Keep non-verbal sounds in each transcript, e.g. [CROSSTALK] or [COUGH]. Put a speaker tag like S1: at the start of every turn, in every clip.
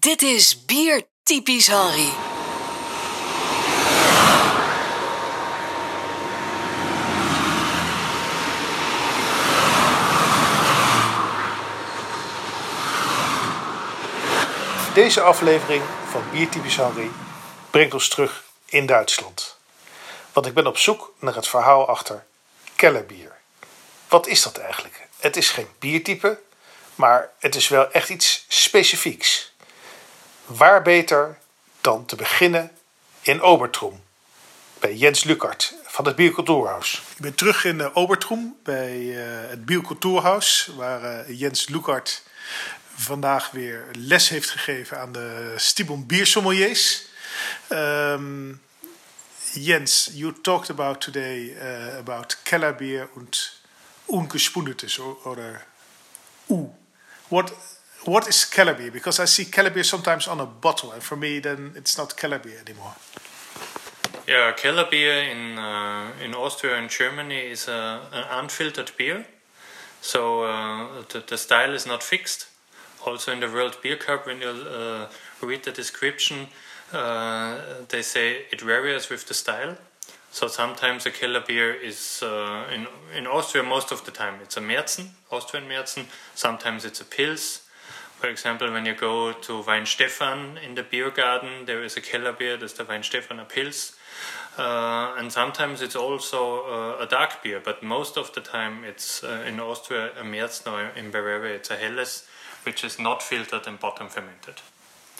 S1: Dit is Bier Typisch Henry.
S2: Deze aflevering van Biertypisch Henry brengt ons terug in Duitsland. Want ik ben op zoek naar het verhaal achter Kellerbier. Wat is dat eigenlijk? Het is geen biertype, maar het is wel echt iets specifieks. Waar beter dan te beginnen in Obertrum, bij Jens Lukart van het Biercultuurhuis. Ik ben terug in uh, Obertrum bij uh, het Biercultuurhuis, waar uh, Jens Lukart vandaag weer les heeft gegeven aan de Stibon Biersommeliers. Um, Jens, you talked about today uh, about Kellerbier und ungespundetes or, or. What what is Kellerbier? Because I see Kellerbier sometimes on a bottle, and for me, then it's not Kellerbier anymore.
S3: Yeah, Kellerbier in uh, in Austria and Germany is a, an unfiltered beer, so uh, the, the style is not fixed. Also in the World Beer Cup, when you uh, read the description, uh, they say it varies with the style. So sometimes a Keller beer is uh, in in Austria most of the time it's a Märzen, Austrian Märzen. Sometimes it's a Pils. For example, when you go to Weihenstephan in the beer garden, there is a Keller beer. That's the Weihenstephan a Pils. Uh, and sometimes it's also uh, a dark beer, but most of the time it's uh, in Austria a Märzen or in Bavaria it's a Helles, which is not filtered and bottom fermented.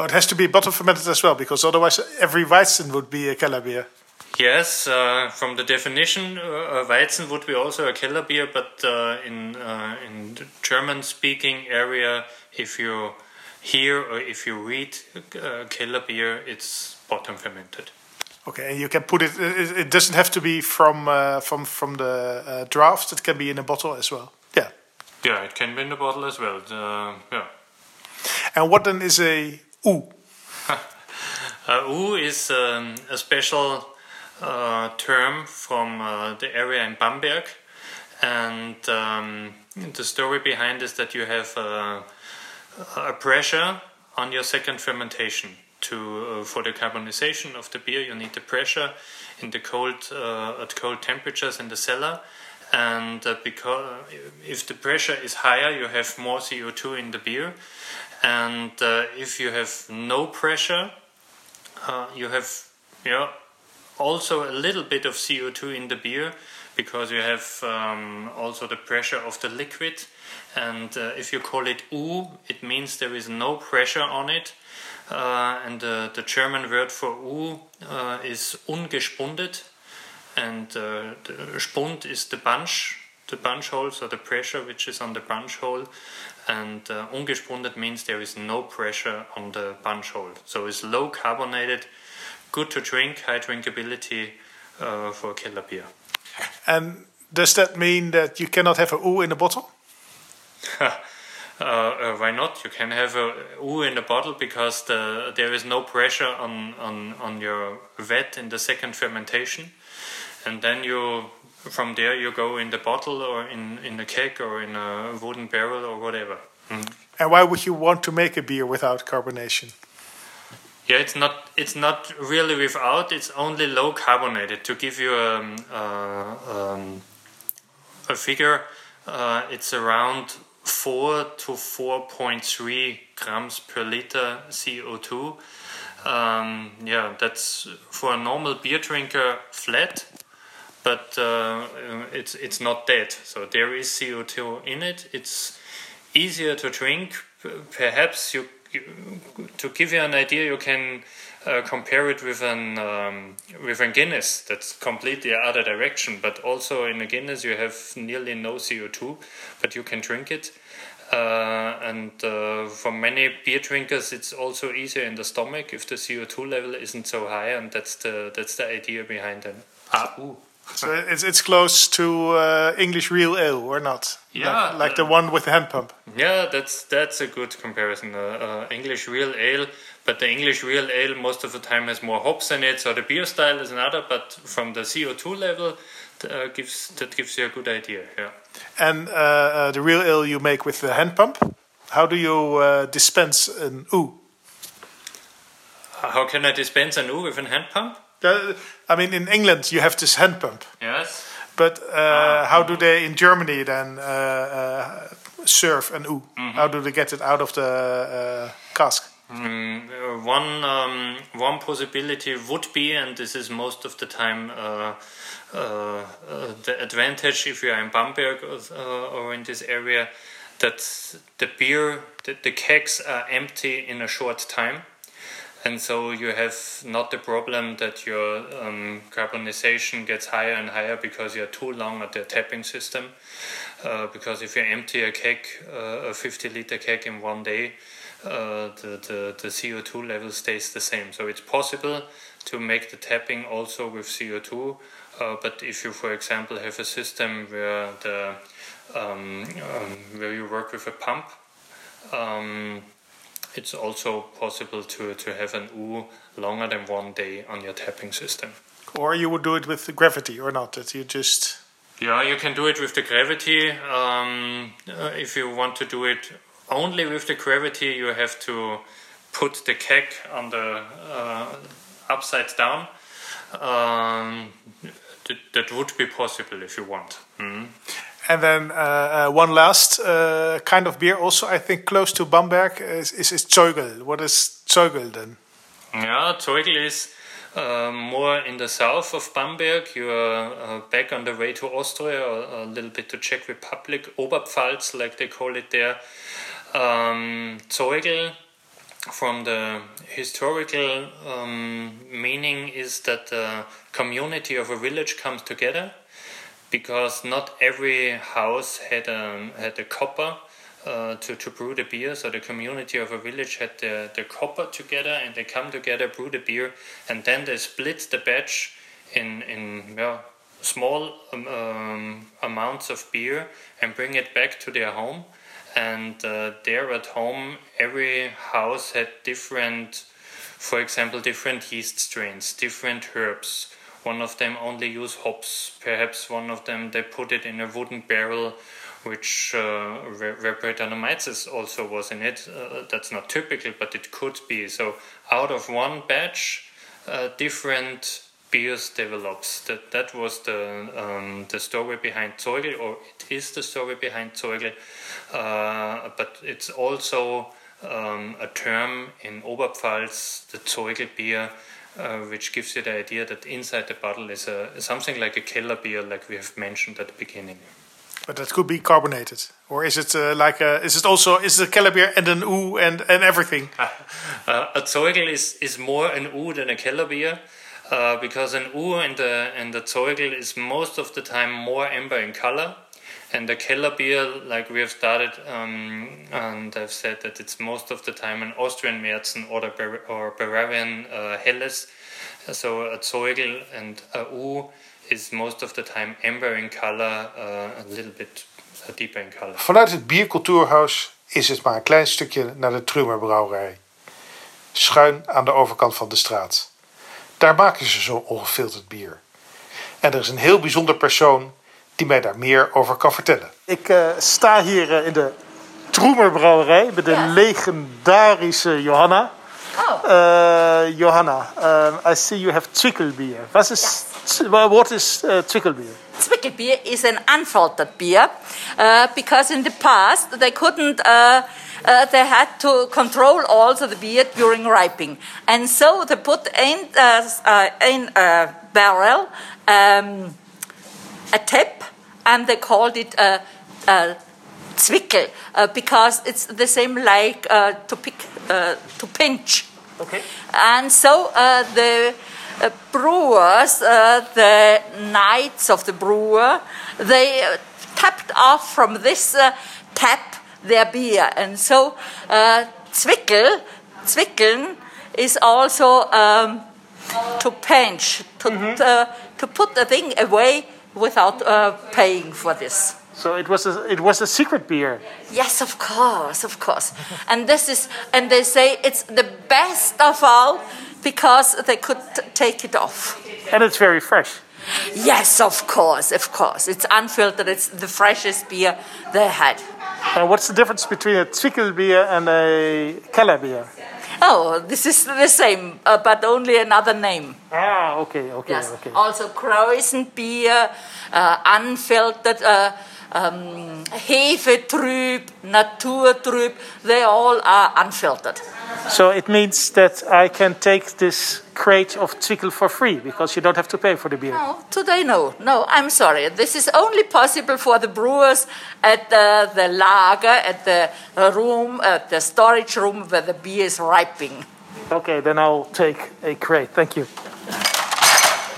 S2: Oh, it has to be bottom fermented as well, because otherwise every Weizen would be a Keller beer.
S3: Yes, uh, from the definition, uh, Weizen would be also a Keller beer, but uh, in uh, in German-speaking area, if you hear or if you read uh, Keller beer, it's bottom fermented.
S2: Okay, and you can put it. It, it doesn't have to be from uh, from from the draft. It can be in a bottle as well. Yeah.
S3: Yeah, it can be in a bottle as well. yeah.
S2: And what then is a U? [LAUGHS]
S3: uh, U is um, a special uh, term from uh, the area in Bamberg, and um, the story behind is that you have uh, a pressure on your second fermentation. To uh, for the carbonization of the beer, you need the pressure in the cold uh, at cold temperatures in the cellar, and because if the pressure is higher, you have more CO two in the beer, and if you have no pressure, you have yeah also a little bit of CO2 in the beer because you have um, also the pressure of the liquid. And uh, if you call it U, it means there is no pressure on it. Uh, and uh, the German word for U uh, is ungespundet. And uh, the Spund is the bunch, the bunch hole, so the pressure which is on the bunch hole. And uh, ungespundet means there is no pressure on the bunch hole. So it's low carbonated good to drink, high drinkability uh, for Keller beer.
S2: And does that mean that you cannot have a U in a bottle? [LAUGHS]
S3: uh, uh, why not? You can have a U in a bottle because the, there is no pressure on, on, on your vat in the second fermentation. And then you, from there, you go in the bottle or in, in a keg or in a wooden barrel or whatever.
S2: Mm. And why would you want to make a beer without carbonation?
S3: Yeah, it's not it's not really without. It's only low carbonated. To give you a um, uh, um, a figure, uh, it's around four to four point three grams per liter CO two. Um, yeah, that's for a normal beer drinker flat, but uh, it's it's not dead. So there is CO two in it. It's easier to drink. Perhaps you to give you an idea, you can uh, compare it with an um, with a Guinness. That's completely other direction. But also in a Guinness, you have nearly no CO two, but you can drink it. Uh, and uh, for many beer drinkers, it's also easier in the stomach if the CO two level isn't so high, and that's the that's the idea behind it. Ah, ooh.
S2: So it's it's close to uh, English real ale, or not?
S3: Yeah,
S2: like, like the one with the hand pump.
S3: Yeah, that's that's a good comparison. Uh, uh, English real ale, but the English real ale most of the time has more hops in it, so the beer style is another. But from the CO two level, uh, gives that gives you a good idea. Yeah.
S2: And uh, uh, the real ale you make with the hand pump, how do you dispense an U?
S3: How can I dispense a new with a hand pump?
S2: I mean, in England you have this hand pump,
S3: Yes.
S2: but uh, how do they in Germany then uh, uh, serve an U? How do they get it out of the uh, cask?
S3: Mm, uh, one um, one possibility would be, and this is most of the time uh, uh, uh, the advantage if you are in Bamberg or, uh, or in this area, that the beer, the, the kegs are empty in a short time. And so you have not the problem that your um, carbonization gets higher and higher because you're too long at the tapping system. Uh, because if you empty a keg, uh, a 50 liter keg in one day, uh, the, the, the CO2 level stays the same. So it's possible to make the tapping also with CO2. Uh, but if you, for example, have a system where the um, um, where you work with a pump, um, it's also possible to, to have an U longer than one day on your tapping system.
S2: Or you would do it with the gravity or not? That you just
S3: Yeah, you can do it with the gravity. Um, uh, if you want to do it only with the gravity, you have to put the keg on the uh, upside down. Um, that, that would be possible if you want. Mhm.
S2: And then uh, uh, one last uh, kind of beer, also I think close to Bamberg, is, is, is Zoigl. What is Zoigl then?
S3: Yeah, Zoigl is uh, more in the south of Bamberg. You are uh, back on the way to Austria, or a little bit to Czech Republic, Oberpfalz, like they call it there. Um, Zoigl, from the historical um, meaning, is that the community of a village comes together because not every house had a, had a copper uh, to, to brew the beer. So the community of a village had the, the copper together and they come together, brew the beer, and then they split the batch in, in small um, um, amounts of beer and bring it back to their home. And uh, there at home, every house had different, for example, different yeast strains, different herbs. One of them only use hops. Perhaps one of them they put it in a wooden barrel, which uh, also was in it. Uh, that's not typical, but it could be. So out of one batch, uh, different beers develops. That that was the um, the story behind Zoigl, or it is the story behind Zoigl. Uh, but it's also um, a term in Oberpfalz, the Zoigl beer, uh, which gives you the idea that inside the bottle is a something like a Keller beer, like we have mentioned at the beginning.
S2: But that could be carbonated, or is it uh, like a? Is it also is it a Keller beer and an U and and everything? [LAUGHS]
S3: Uh, a Zoigl is, is more an U than a Keller beer. Uh, because an U in the in the Zoigl is most of the time more amber in color, and the Keller beer, like we have started, um, and I've said that it's most of the time an Austrian Märzen or Bar- or Bavarian uh, Helles. So a Zeugel and a oo is most of the time amber in color, uh, a little bit uh, deeper in color.
S2: Vanuit het biercultuurhuis is het maar een klein stukje naar de Trumer Brouwerij. Schuin aan de overkant van de straat. Daar maken ze zo ongefilterd bier. En er is een heel bijzonder persoon die mij daar meer over kan vertellen. Ik eh, sta hier eh, in de Troemer Brouwerij bij de
S4: Ja.
S2: legendarische Johanna.
S4: Oh,
S2: Eh, Johanna, I see you have Zwickelbier. Wat is, what is uh, Zwickelbier?
S4: Zwickelbier is an unfiltered beer uh, because in the past they couldn't. Uh, uh, they had to control also the beer during ripening, and so they put in uh, uh, in a barrel um, a tap, and they called it a, a zwickel uh, because it's the same like uh, to pick uh, to pinch.
S2: Okay.
S4: And so uh, the uh, brewers, uh, the knights of the brewer, they uh, tapped off from this uh, tap their beer. And so uh, Zwickel, Zwickeln is also um, to pinch, to, uh, to put the thing away without uh, paying for this.
S2: So it was a, it was a secret beer.
S4: Yes, of course, of course. and this is, and they say it's the best of all because they could t- take it off.
S2: And it's very fresh.
S4: Yes, of course, of course. It's unfiltered. It's the freshest beer they had.
S2: And what's the difference between a Zwickelbier and a Keller beer? [LAUGHS]
S4: Oh, this is the same, uh, but only another name.
S2: Ah, okay, okay,
S4: Yes.
S2: okay.
S4: Also Kräusen beer, uh, unfiltered, uh, um, Hefetrüb, Naturtrüb, they all are unfiltered.
S2: So it means that I can take this crate of Zwickel for free because you don't have to pay for the beer.
S4: No, today no. No, I'm sorry. This is only possible for the brewers at the, the lager, at the room, at the storage room where the beer is ripening.
S2: Okay, then I'll take a crate. Thank you.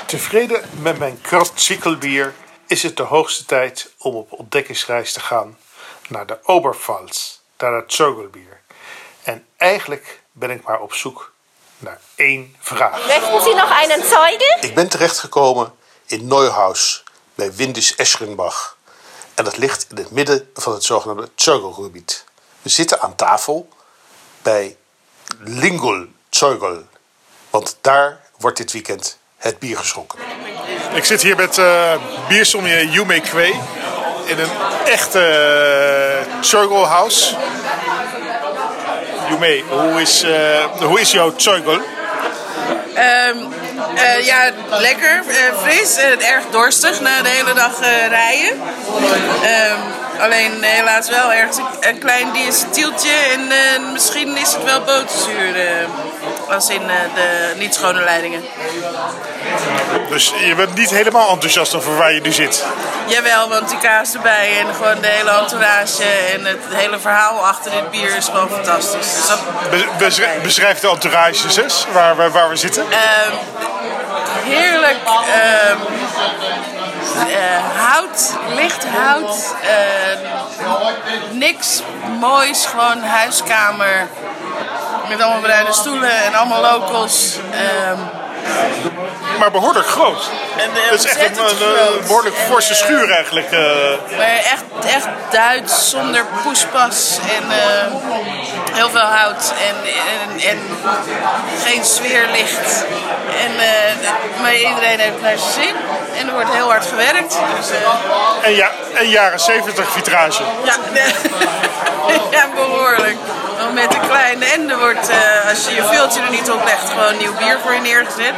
S5: Tevreden met mijn krat Zwickelbier is het de hoogste tijd om op ontdekkingsreis te gaan naar de Oberpfalz, naar het Zögelbier. En eigenlijk ben ik maar op zoek naar één vraag.
S6: Möchten Sie noch einen Zeuge?
S5: Ik ben terechtgekomen in Neuhaus bij Windus Eschenbach. En dat ligt in het midden van het zogenaamde Zögelgebied. We zitten aan tafel bij Lingol Zeugel. Want daar wordt dit weekend het bier geschonken.
S7: Ik zit hier met eh biersommelier Yume Kwee in een echte uh, House. Hoe is, eh, hoe is jouw Zeugel?
S8: Ehm, eh, ja, lekker, eh, fris en erg dorstig na de hele dag eh, rijden. Ehm, alleen helaas wel ergens een, klein diacetyltje en eh, misschien is het wel boterzuur. Als in eh, de niet schone leidingen.
S7: Dus je bent niet helemaal enthousiast over waar je nu zit.
S8: Jawel, want die kaas erbij en gewoon de hele entourage en het hele verhaal achter dit bier is gewoon fantastisch. Dus dat,
S7: Be- beschri- beschrijf de entourage eens, waar, waar, waar we zitten.
S8: Ehm, heerlijk ehm, eh, hout, licht hout. eh, niks moois, gewoon huiskamer. Met allemaal bruine stoelen en allemaal locals. Ehm,
S7: Maar behoorlijk groot.
S8: en,
S7: Het is echt een, behoorlijk forse schuur eigenlijk. eh.
S8: Maar echt, echt Duits, zonder poespas en eh, heel veel hout en, en, en geen sfeerlicht. En, eh, maar iedereen heeft naar zijn zin en er wordt heel hard gewerkt. Dus,
S7: en, ja, en jaren 70 vitrage.
S8: ja, [LAUGHS] ja, behoorlijk. Want Met een kleine en er wordt, eh, als je je filtje er niet op legt, gewoon nieuw bier voor je neergezet.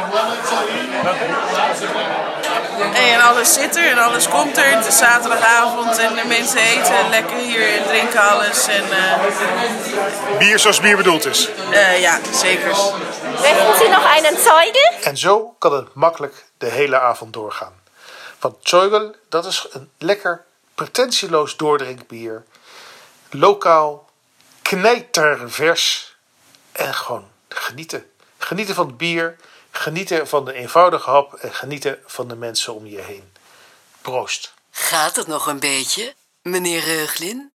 S8: En alles zit er en alles komt er. Het is zaterdagavond en de mensen eten lekker hier en drinken alles. En eh,
S7: Bier zoals bier bedoeld is.
S8: eh, ja, zeker.
S6: Möchten Sie noch einen Zeuge?
S5: En zo kan het makkelijk de hele avond doorgaan. Want Zeugel, dat is een lekker, pretentieloos doordrinkbier. Lokaal, knijtervers en gewoon genieten. Genieten van het bier, genieten van de eenvoudige hap en genieten van de mensen om je heen. Proost.
S1: Gaat het nog een beetje, meneer Reuglin?